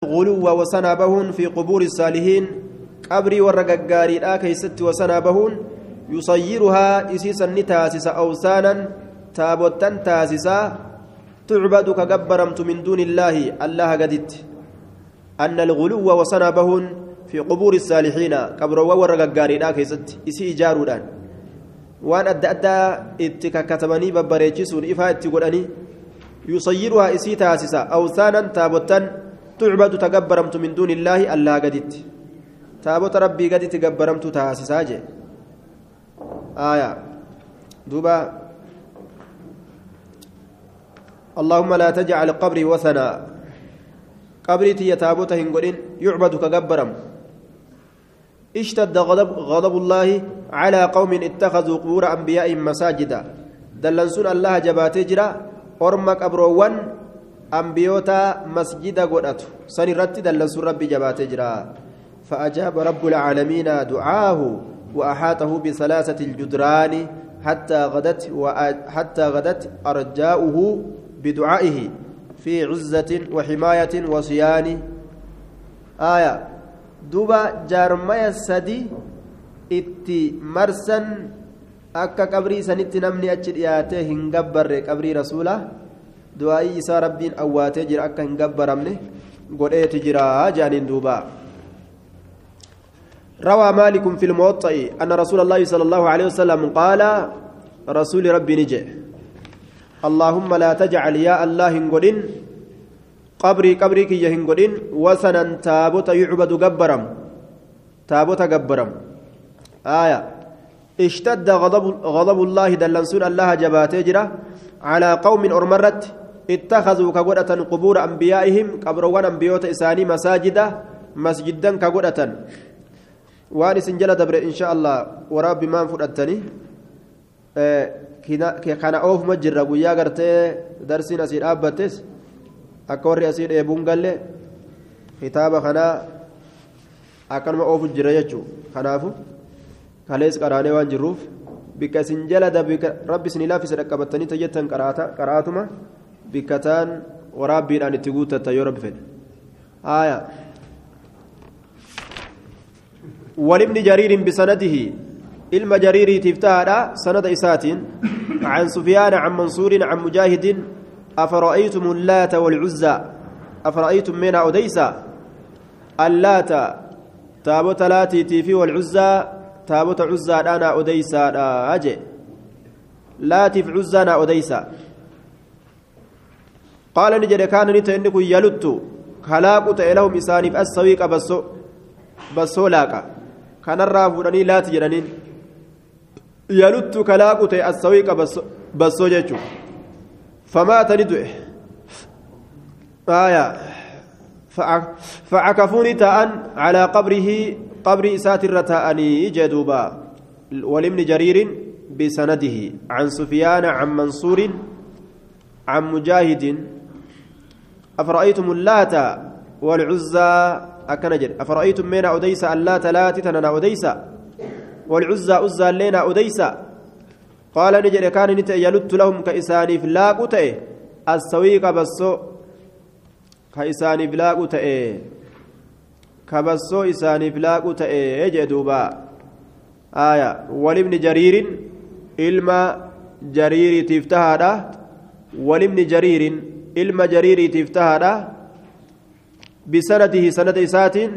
غلو وسنا بهون في قبور الصالحين. قبري ورققاري لا كيست وسنا بهون يصيرها إسيسا نتاسس أوسانا تابوتا تاسسا. تعبد كجبرمت من دون الله. الله قدت. أن الغلو وسنا بهون في قبور الصالحين. قبر ورققاري لا كيست. إسي إجارودان waan adda addaa itti kakkatanii babbareechisuun ifaa itti godhanii yusayyiruhaa isii taasisa awsaanan taabottan tagabbaramtu min duuni illaahi allaa gaditti taabota rabbii gaditti gabbaramtu taasisaa jee aya duuba اللهم لا تجعل قبري وثنا قبري تي تابوت هنقولين يعبد كجبرم اشتد غضب غضب الله على قوم اتخذوا قبور انبيائهم مساجدا دلنسون الله جباتي جرا orma qabroowwan ambiyoota masjida godhatu san irratti dallansuun rabbi jabaatee jira فأجاب رب العالمين دعاه وأحاطه بثلاثة الجدران حتى غدت حتى غدت أرجاؤه بدعائه في عزة وحماية وصيان آية دوبا جارمية سدي itti marsan akka qabrii sanitti namni achi dhiyaatee hin gabbarre qabrii du'aa'ii isaa rabbiin awwaatee jira akka hin gabbaramne godheeti jira jaaniin duuba. روى مالك في الموطأ أن رسول الله صلى الله عليه وسلم قال رسول ربي نجي اللهم لا تجعل يا الله هنقدين قبري قبري كي هنقدين وسنا تابوت يعبد جبرم تابوت جبرم آية اشتد غضب غضب الله دلنسون الله جباتي جرا على قوم أرمرت اتخذوا كقدة قبور أنبيائهم قبروان أنبيوت إساني مساجدا مسجدا كقدة وان سنجل دبر إن شاء الله ورب ما فرأتني كان أوف مجر ويا قرتي درسين أسير أبتس. أكوري أسير إبون قال كتاب خنا أكن أوف جريجو خنافو kalees qaraanee waan jirruuf bikka isin jala dabe rabbi isin laafisa dhaqqabattanii tajjattan qaraatuma taan waraabbiidhaan itti guuttatta yoo rabbi fedhe haaya ولابن جرير بسنده علم جرير تفتاها سند إساتين عن سفيان عن منصور عن مجاهد أفرأيتم اللات والعزى أفرأيتم من أديسا اللات تابوت لاتي تيفي والعزى taabota cuzzaadhaanaa odeysaadha je laatiif cuzzaanaa odeysa qaala ni ta'e inni kun yaluttu kalaaqu ta'e lahum isaaniif assawiiqa basso bassoo laaqa kanarraa fuudhanii laati jedhaniin yaluttu kalaaqu ta'e assawiiqa bassoo jechuu famaata ni du'e آية فعكفوني تاء على قبره قبر إسات الرتاءني جدوبا ولابن جرير بسنده عن سفيان عن منصور عن مجاهد أفرأيتم اللات والعزى؟ أكنجر أفرأيتم من أديس اللات لات تننا أديس والعزى أزى لنا أديس قال نجر كان نت يلت لهم كإساني فلاق تأه السويق بسو كإساني فلاق kabassoo isaaniif laaqu ta'e jee duuba aya walibni jariirin ilma jariiriitiif tahaadha walibni jariirin ilma jariiriitiif tahaadha. بسنده سند إساتين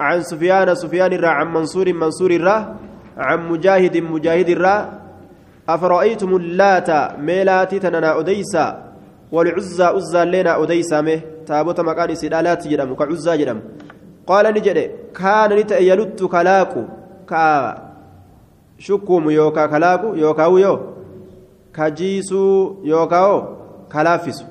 عن سفيان سفيان الرا عن منصور منصور الرا عن مجاهد مجاهد الرا أفرأيتم اللات ميلاتي تننا أديسا والعزى عزى لنا أديسا مه تابوت مكان سيدالات جرم كعزى جرم قال نجد كان نتأ يلت كلاكو كا شكوم يوكا كلاكو يوكا يو كجيسو يوكاو كلافسو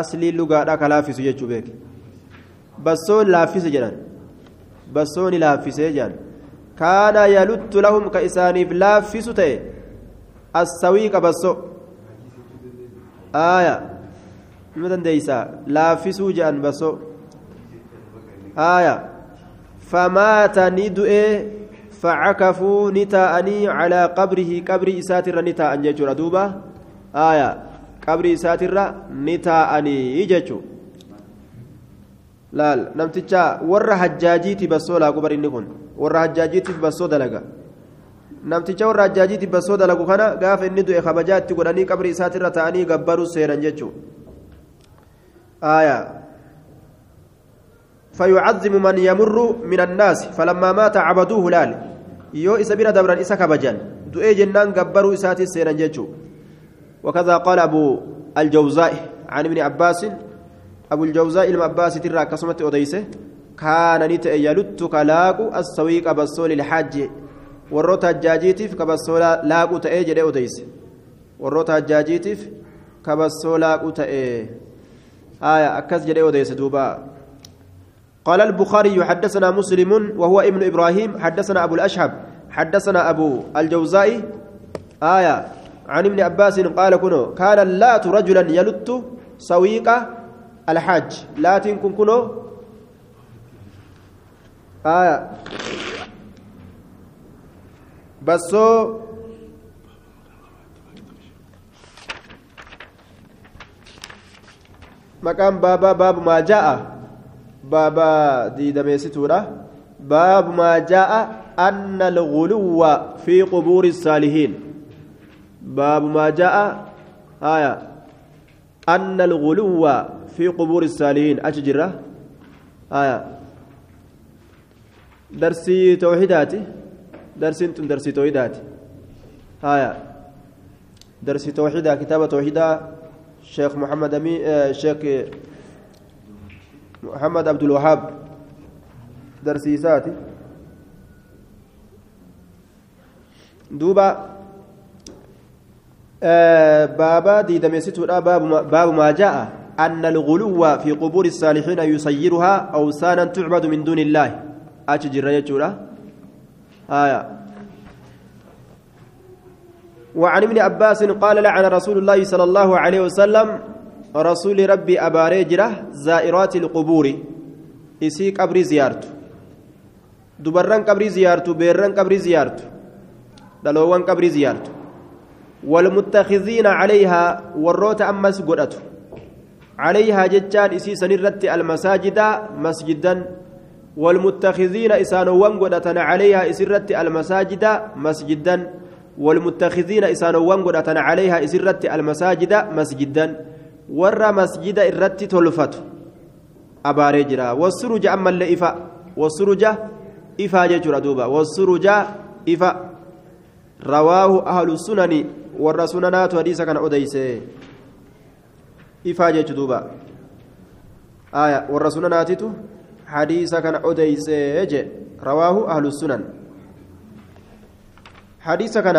أصلي اللغة كلافسو يجو بيك بسون لافس جنان بسون لافس جنان كان يلت لهم كإسانيف لافس تي السويق بسو آية مدن ديسا لافسو جان بسو آية فمات ندؤ فعكفوا نتاءني على قبره قبر إساتر نتاء جيجور دوبا آية قبر إساتر نتاءني جيجو laal namticha warra hajjaajiiti bassoo laaqu barinni kun warra hajjaajiitiif bassoo dalaga namticha warra hajjaajiitiif bassoo dalagu kana gaafa inni du'e kabajaa itti godhanii qabri isaatirra ta'anii gabbaruu seenan jechuudha aayaa فيعظم من يمر من الناس فلما مات عبدوه لال يو إسا بنا دبرا إسا كبجان دؤي جنان قبروا إساتي سيرا جيتشو وكذا قال أبو الجوزاء عن ابن عباس أبو الجوزاء إلما عباس ترى كسمة أديسه كان نتأ يلت كلاق السويق بسول warroota hajjaajiitiif kabassoo laaquu ta'ee jedhee odeyse warroota hajjaajiitiif kabassoo laaquu ta'ee آية أكس جدي وديس دوبا. قال البخاري حدثنا مسلم وهو ابن إبراهيم حدثنا أبو الأشهب حدثنا أبو الجوزائي آية عن ابن عباس قال كنو كان اللات رجلا يلت سويق الحاج لا تنكن كنو آية بسو maqaan baabaa baabu maa jaa'a baabaa diidameessituudha baabu maa jaa'a anna alguluwwa fi qubuuri الsaalihiin baabu maa jaa'a haya anna alguluwwa fi qubuuri الsaalihiin achi jirra haya darsii tawxidaati درسين تن درسي توحيدات هايا درسي توحيدا كتابة توحيدا. شيخ محمد أمي آه شيخ محمد عبد الوهاب. درسي ساتي. دوبا بابا دي دميستو باب باب ما جاء أن الغلو في قبور الصالحين يسيرها أوثانا تعبد من دون الله أتجر يجورا آية وعن ابن عباس قال لعن رسول الله صلى الله عليه وسلم رسول ربي أباري جرة زائرات القبور إسي قبري زيارته دبران قبري زيارته بيران قبري زيارته دلوان قبري زيارته والمتخذين عليها وروت أمس قرأته عليها ججان إسي سنرت المساجد مسجدا. والمتخذين إسانوان قدتنا عليها إسرت المساجد مسجدا. والمتخذين إسانوان قدتنا عليها إسرت المساجد مسجدا. ور مسجد إرت تلفت أبارجرا والسرج أما اللي إفا. والسرج إفا ججر دوبا. والسرج إفا. رواه أهل السنن. والرسولنات حديثا كان أديسه إفا جج دوبا آية والرسولنات حديث كان أديس رواه أهل السنن حديث كان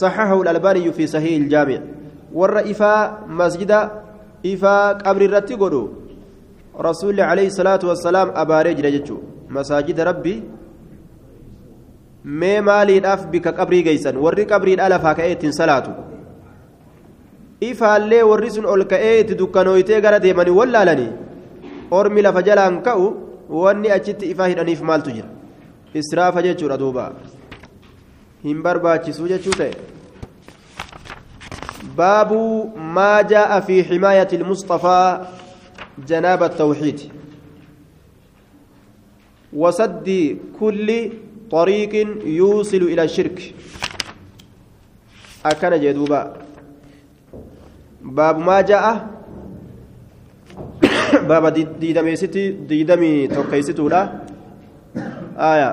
صححه الألباني في صحيح الجامع ور إفا مسجد إفا قبر الرتي قدو رسول عليه الصلاة والسلام أبارج رجتشو مساجد ربي mee maaliidhaaf bika qabrii geeysan warri qabriidha lafaa ka'ee ittiin salaatu ifaallee warri sun ol ka'ee itti dukkanooytee gara deemanii wallaalanii ormi lafa jalaan ka'u wanni achitti ifaa hidhaniif maaltu jira israafa jechuudha duuba hin barbaachisuu jechuu ta'e baabu maa jaa'a fi ximaayati ilmustafaa janaaba التوحيد وسد كل طريق يوصل إلى الشرك. أكن جدوبا. باب ما جاء. باب ديدمي ستي ديدمي توكيستو لا آية.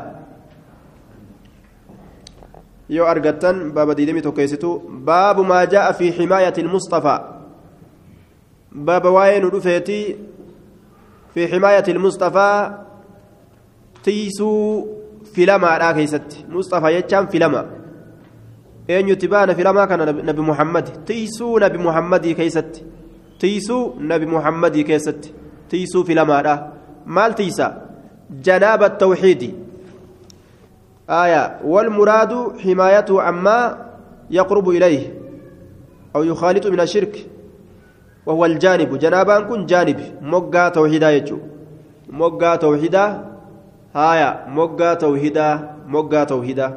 يو أرغتن باب ديدمي توكيستو باب ما جاء في حماية المصطفى. باب واين رفيتي في حماية المصطفى تيسو filamaadhaa keessatti mustafa jechaan filama eenyutti baana filamaa kana nabi muhammad tiisuu nabi muhammadii keessatti tiisuu nabi muhammadii keessatti tiisuu filamaadha maal tiisa janaaba tawxiidi آية والمراد حمايته عما يقرب إليه أو يخالط من الشرك وهو الجانب جنابان كن جانب مقا توحيدا يجو مقا توحيدا هايا moggaa tawhidaa moggaa tawhidaa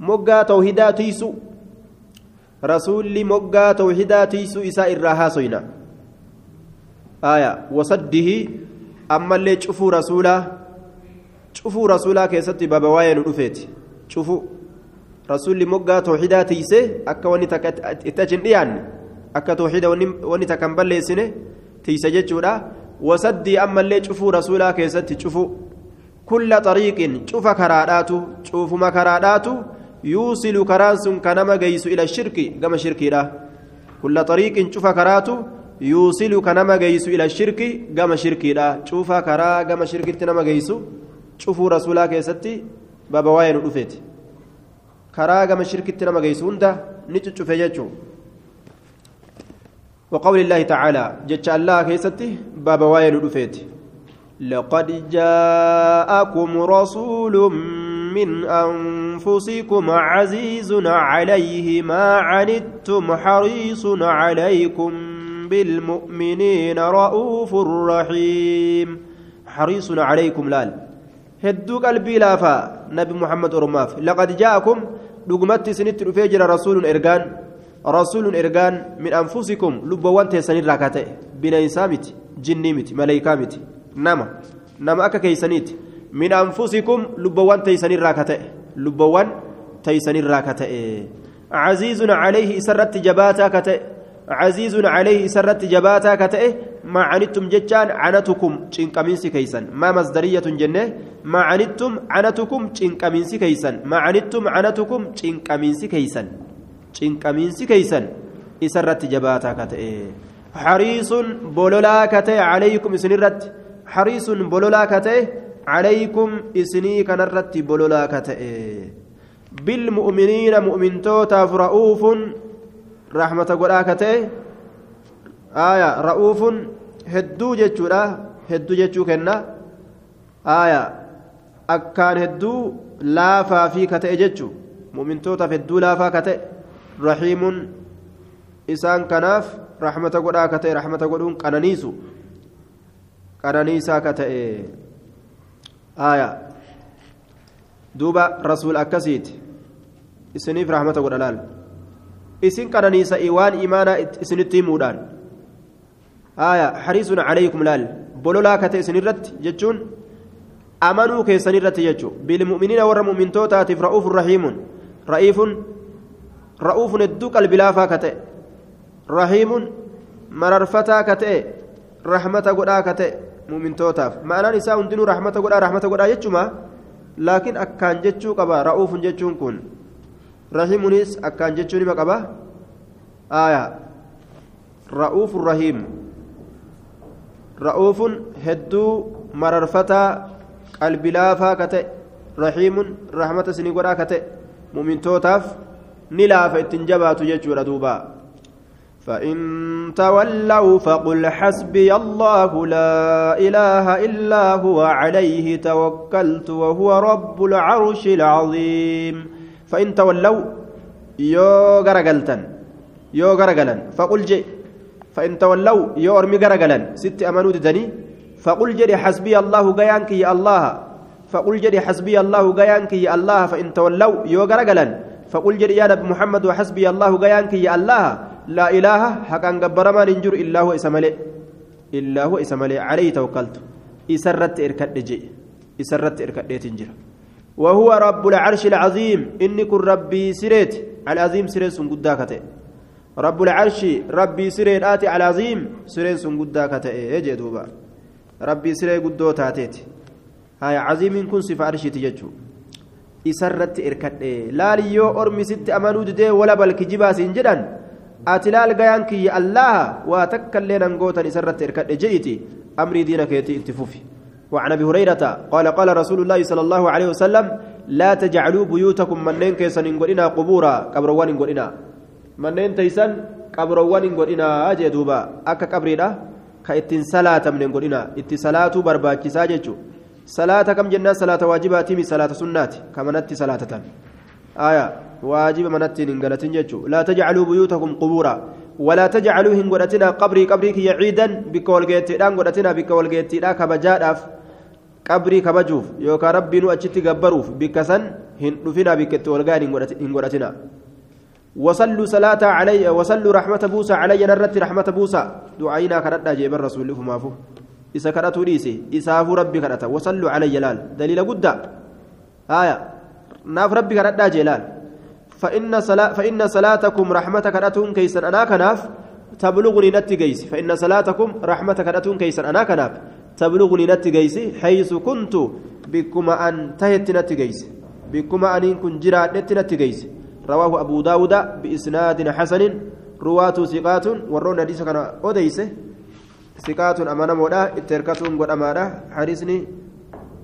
moggaa tawhidaa tiisu rasuulli moggaa tawhidaa tiisu isaa irraa haasoyna haya wasaddihi ammallee cufuu rasuulaa cufuu rasuulaa keessatti baaba waa'ee nu dhufeeti cufuu rasuulli moggaa tooxidaa tiise akka wanni takka itti achi hin dhiyaanne akka tooxida wanni takka hin balleessine tiise jechuudha wasaddii ammallee cufuu rasuulaa keessatti cufuu xariiqin cufa karaadhaatu cufuma karaadhaatu yuusilu karaan sun ka nama geeysu ila shirki gama shirkiidha kulla xariiqin cufa karaatu yuusilu ka nama geeysu ila shirki gama shirkiidha cufa karaa gama shirkitti nama geeysu cufuu rasuulaa keessatti baaba waa'ee nu dhufeeti karaa gama shirkitti nama geessu hunda ni cuccufe jechuu وقول الله تعالى جتش الله كيستي بابا وين رفيت لقد جاءكم رسول من أنفسكم عزيز عليه ما عنتم حريص عليكم بالمؤمنين رؤوف رحيم حريص عليكم لال hedduu qalbii laafaa nabi muhammad oromaaf laqad jaa'akum dhugumatti isinitti dhufee jira rasuulun ergaan rasuulun ergaan min anfusikum lubbawwan teessanirraa ka ta'e bineensaa miti jinnii miti maleeykaa miti nama nama akka keeysaniiti min anfusikum lubbawwan teeysanirraa ka ta'e lubbawwan teeysanirraa ka ta'e عزيز عليه إسرت جباتا كتئ عزيز عليه إسرت جباتا كتئ ما عنتم جتان عنتكم تشنكمينسي كيسن ما مصدرية جنة ما عنتم عنتكم تشنكمينسي كيسن ما عنتم عنتكم تشنكمينسي كيسن تشنكمينسي كيسن إسرت جباتا كتئ حريص بولولا كتئ عليكم إسنرت حريص بولولا كتئ عليكم إسني كنرت بولولا كتئ بالمؤمنين مؤمن توتاف رؤوف رحمة قراكته آية رؤوف هدو جتشورا هدو جتشو كنا آية أكان هدو لافا في كتئ جتشو مؤمن توتاف هدو لافا كتئ رحيم إسان كناف رحمة قراكته رحمة قرون قنانيسو قنانيسا كتئ آية duuba rasuul akkasiiti isiniif rahmata godha laal isin qananiisa waan imaanaa isinitti himuudhaan aya hariisun calaykum laal bololaa kate isinirratti jechuun amanuu keessanirratti jechu bilmu'miniina warra mu'mintootaatiif ra'uufun rahiimun ra'iifun ra'uufun hedduu qalbilaafaa ka ta'e rahiimun mararfataa ka ta'e rahmata godhaa ka ta'e isaa hundinuu rahmata godhaa rahmata godhaa jechumaa laakiin akkaan jechuu qaba ra'uufun jechuun kun rahimunis akkaan jechuu nima qaba aya ra'uufun rahiim ra'uufun hedduu mararfataa qalbilaafaa ka ta'e rahiimun rahmata isinii godhaa ka ta'e mu'mintootaaf ni laafa ittiin jabaatu jechuudha duubaa فإن تولوا فقل حسبي الله لا إله إلا هو عليه توكلت وهو رب العرش العظيم. فإن تولوا يو غرغلتن يو غرغلن. فقل جي فإن تولوا يو أرمي غرغلن. ست أمانو ددني فقل جري حسبي الله غيانك يا الله. فقل جري حسبي الله غيانك يا الله. فإن تولوا يو غرغلن. فقل جري يا نبي محمد وحسبي الله غيانك يا الله. لا إله حقا قبرما ننجر إلا هو إسمالي إلا هو إسمالي عليه توكلت. إسرت إركد جي إسرت إركد تنجر. وهو رب العرش العظيم. إني كن ربي سريت. العظيم سريت سنقداكته رب العرش ربي سريت آتي العظيم. سريت سنقداكته يجي دوبا. ربي سريت قدو تاتيت هاي عظيم كن صفة عرشي تججو. إسرت إركد لا ليو أرمي ست أمانود دي ولا بل كجبا سنجدان ati laal gayaan kiyya allaha waa takka illee nan gootan isarratti hirkadhe je'iti amrii diina keetii itti fufi. وعن ابي هريره قال قال رسول الله صلى الله عليه وسلم لا تجعلوا بيوتكم منين كيسن انغدنا قبورا قبروان انغدنا منين تيسن قبروان انغدنا أجي دوبا اكا قبريدا كايتين صلاه من انغدنا اتي صلاه برباچسا جچو صلاه كم جنة صلاه واجبات مي صلاه سنات كما نتي صلاه آية واجب منتين انغلتين جچو لا تجعلوا بيوتكم قبورا. ولا تجعلوا هنغدتنا قبري قبري كي عيدا بك والغيتي دان غدتنا بك والغيتي دا كبجاداف قبري كبجوف. يوكا ربي نو اچتي غبروف. بكسن هن دفنا بك والغان هنغدتنا وصلوا صلاة علي وصلوا رحمة بوسى علي. نرت رحمة بوسى. دعينا كردا جيب الرسول فما فو إذا كرتوا ليسي إساف ربي كرتا. وصلوا على جلال دليل قد آية. ناف ربي كرتا جلال فإن صلاة فإن صلاتكم رحمة كرتون كيسا أنا كناف تبلغني نتي جيسي. فإن صلاتكم رحمة كرتون كيسا أنا كناف تبلغني نتي جيسي حيث كنت بكما أن تهت نتي جيسي. بكما أن كن جرا نتي جيسي. رواه أبو داود بإسناد حسن رواة ثقات ورون حديث كان أوديسة. ثقات أمانة مودا اتركتهم قد أمانة. حديثني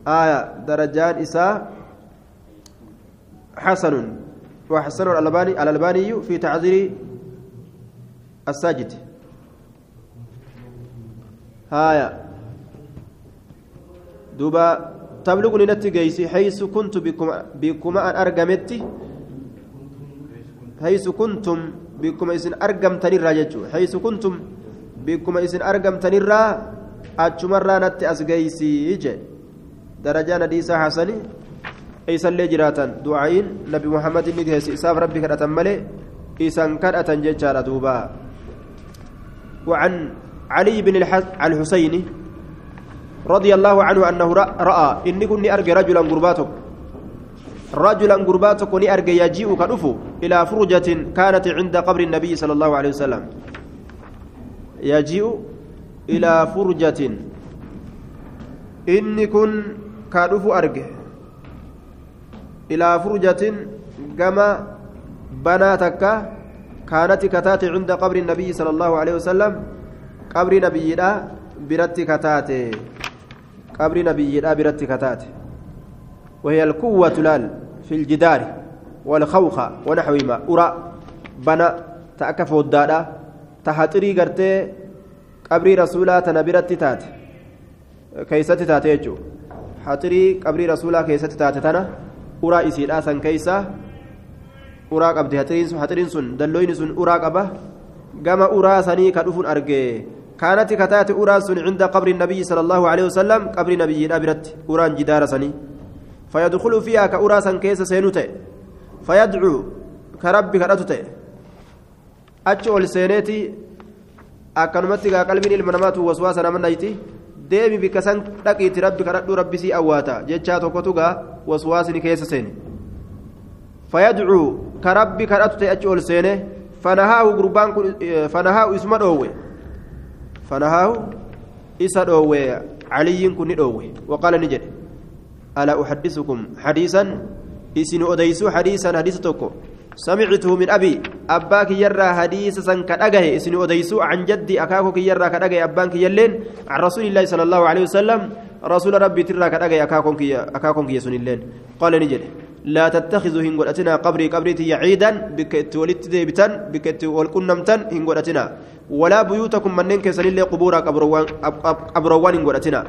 آية درجان إساء حسن. وحسن الألباني الألباني في تعذير الساجد. هايا. دوبا تبلغني نتي حيث كنت بكم بكما أن أرقمتي حيث كنتم بكم إسن أرقمتني الراجج حيث كنتم بكم إسن أرقمتني الرا أتشمرا نتي أسقيسي يجي درجة نديسة حسني إيسان لي جراتا دعائين نبي محمد نجهس إساف ربي كرة ملي إيسان كرة ججارة دوبا وعن علي بن الحسين رضي الله عنه أنه رأى إني كني أرجى رجلا قرباتك رجلا قرباتك أرجى يجيء كنفو إلى فرجة كانت عند قبر النبي صلى الله عليه وسلم يجيء إلى فرجة إني كن كنفو أرجى إلى فرجة كما بناتك كانت كتات عند قبر النبي صلى الله عليه وسلم. قبر نبينا برت كتات قبر نبينا برت كتات وهي القوة لال في الجدار والخوخ ونحوهما أرى بنا تأكف الدادا تهتري قرتي قبر رسولا تنبرت تات كيست تاتيجو حتري قبر رسولا كيست تات تنا uraa isiidhaa san keeysa uraa qabdi hatiriin sun dalloyni sun uraa qaba. Gama uraa sanii ka dhufun arge. كانت كتات أراس عند قبر النبي صلى الله عليه وسلم قبر نبي أبرت أران جدار سني فيدخل فيها كأراسا كيس سينوتي فيدعو كرب كرتتي أتشول سينيتي أكنمتي قلبي المنامات وسواسا من نيتي deemi bikka san dhaqiitti rabbi kadhadhu rabbisii awwaata jechaa tokkotu gaa waswaasni keessa seene fayadcuu ka rabbi kadhatu ta'e achi ol seene fanahaahu gurbaan kun fanahaahu isuma dhoowwe fanahaahu isa dhoowwe caliyyiin kun ni dhoowwe waqaala ni jedhe alaa uxaddisukum xadiisan isin odeysuu xadiisan hadiisa tokko سمعته من أبي أباك يرى حديث سن كدغه اسن أديسو عن جدي أكاكو يرى كدغه أبانك يلين عن رسول الله صلى الله عليه وسلم رسول ربي ترى كدغه أكاكو كي أكاكو كي يسن اللين. قال نجد لا تتخذوا هنغولتنا قبري قبرتي عيدا بكت ولدت ديبتان بكت والكنمتن هنغولتنا ولا بيوتكم منن كسن اللي قبورا قبروان قبروان هنغولتنا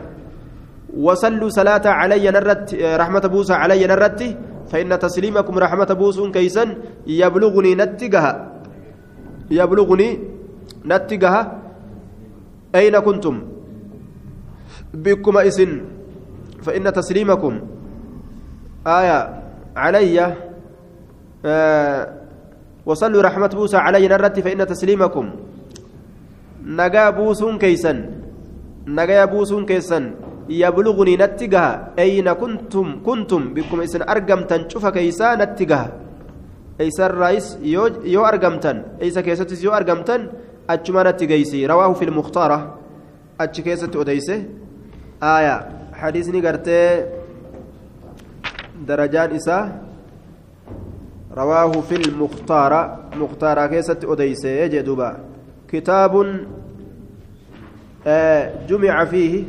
وصلوا صلاة علي نرت رحمة بوسى علي نرتي فإن تسليمكم رحمة بوسون كيسا يبلغني نتجها يبلغني نتجها. أين كنتم؟ بكم إسن؟ فإن تسليمكم. آية علي آه وصلوا رحمة بوسى علي نرت فإن تسليمكم. نجا بوسون كيسا نجا بوسون كيسا يبلغني نتجها أين كنتم؟ كنتم بكم إسن أرقمتن شوف كيسا نتجها أيس الرئيس يو, يو أرقمتن أيس كيستس يو أرقمتن أجما نتجيسي. رواه في المختارة. أج كيست أديسه آية. حديثني قرتي درجان إسا. رواه في المختارة. مختارة كيست أديسه يجدوبا كتاب آه جمع فيه.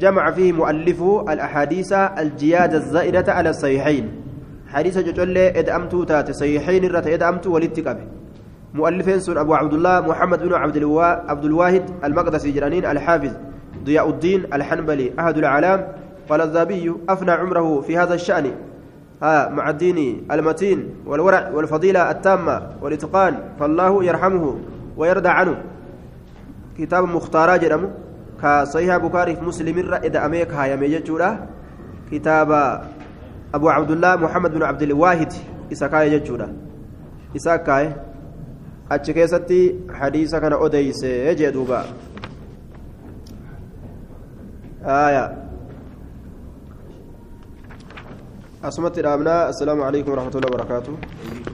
جمع فيه مؤلفه الأحاديث الجياد الزائدة على الصحيحين. حديث جل إدأمتو تات صحيحين رت إدأمتو ولتقب مؤلفين سن أبو عبد الله محمد بن عبد الوا عبد الواحد المقدسي جرانين الحافظ. ضياء الدين الحنبلي أحد الأعلام. قال الذهبي أفنى عمره في هذا الشأن. ها مع الدين المتين والورع والفضيلة التامة والإتقان فالله يرحمه ويرضى عنه. كتاب مختارا جرمه ka sahiha bukaariif muslimirra eda'amee kaayame jechuudha kitaaba abu cabdullah muhammad bin abdilwaahid isa kaaye jechuudha isa kaaye achi keessatti hadiisa kana odeyse jee duuba aya asumatti dhaabnaa assalaamu alaikum warahmatullahi wabarakaatuh